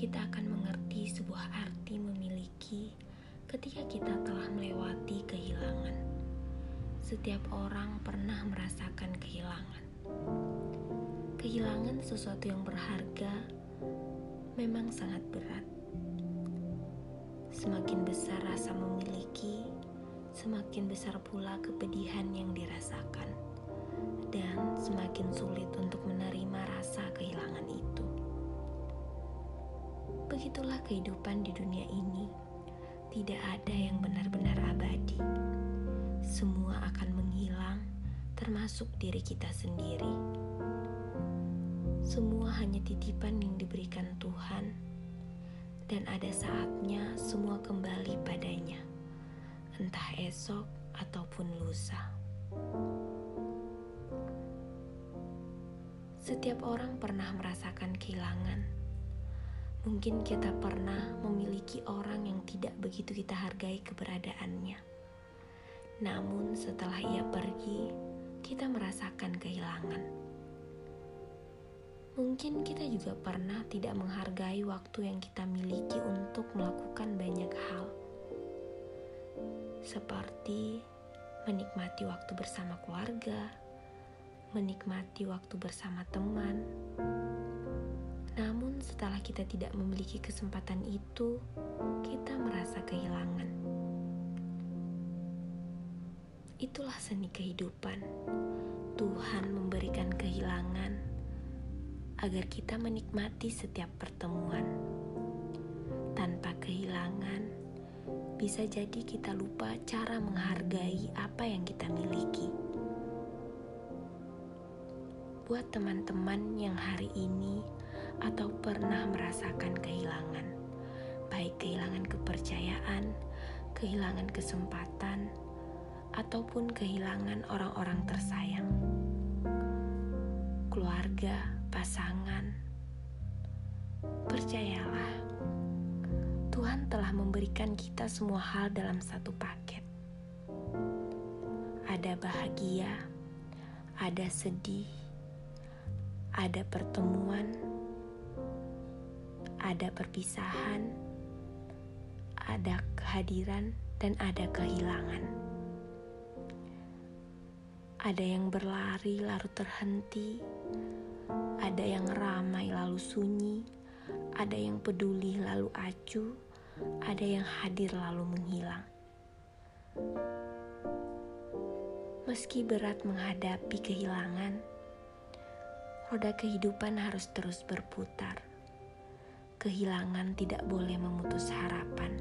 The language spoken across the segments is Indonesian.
kita akan mengerti sebuah arti memiliki ketika kita telah melewati kehilangan. Setiap orang pernah merasakan kehilangan. Kehilangan sesuatu yang berharga memang sangat berat. Semakin besar rasa memiliki, semakin besar pula kepedihan yang dirasakan, dan semakin sulit untuk menerima rasa kehilangan itu. Begitulah kehidupan di dunia ini tidak ada yang benar-benar abadi. Semua akan menghilang, termasuk diri kita sendiri. Semua hanya titipan yang diberikan Tuhan, dan ada saatnya semua kembali padanya, entah esok ataupun lusa. Setiap orang pernah merasakan kehilangan Mungkin kita pernah memiliki orang yang tidak begitu kita hargai keberadaannya. Namun, setelah ia pergi, kita merasakan kehilangan. Mungkin kita juga pernah tidak menghargai waktu yang kita miliki untuk melakukan banyak hal, seperti menikmati waktu bersama keluarga, menikmati waktu bersama teman kita tidak memiliki kesempatan itu, kita merasa kehilangan. Itulah seni kehidupan. Tuhan memberikan kehilangan agar kita menikmati setiap pertemuan. Tanpa kehilangan, bisa jadi kita lupa cara menghargai apa yang kita miliki. Buat teman-teman yang hari ini atau pernah merasakan kehilangan, baik kehilangan kepercayaan, kehilangan kesempatan, ataupun kehilangan orang-orang tersayang, keluarga, pasangan. Percayalah, Tuhan telah memberikan kita semua hal dalam satu paket. Ada bahagia, ada sedih, ada pertemuan ada perpisahan, ada kehadiran, dan ada kehilangan. Ada yang berlari lalu terhenti, ada yang ramai lalu sunyi, ada yang peduli lalu acuh, ada yang hadir lalu menghilang. Meski berat menghadapi kehilangan, roda kehidupan harus terus berputar kehilangan tidak boleh memutus harapan.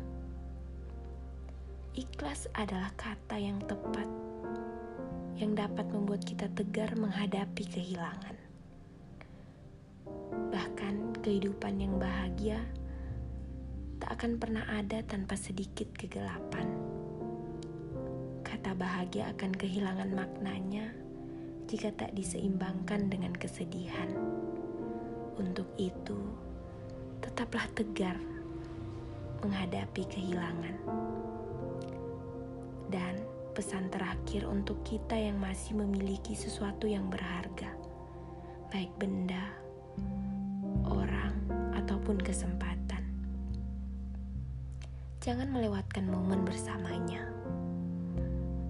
Ikhlas adalah kata yang tepat yang dapat membuat kita tegar menghadapi kehilangan. Bahkan kehidupan yang bahagia tak akan pernah ada tanpa sedikit kegelapan. Kata bahagia akan kehilangan maknanya jika tak diseimbangkan dengan kesedihan. Untuk itu, tetaplah tegar menghadapi kehilangan. Dan pesan terakhir untuk kita yang masih memiliki sesuatu yang berharga, baik benda, orang, ataupun kesempatan. Jangan melewatkan momen bersamanya.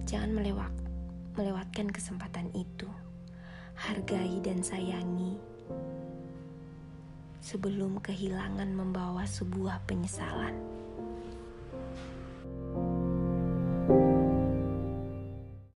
Jangan melewat, melewatkan kesempatan itu. Hargai dan sayangi sebelum kehilangan membawa sebuah penyesalan.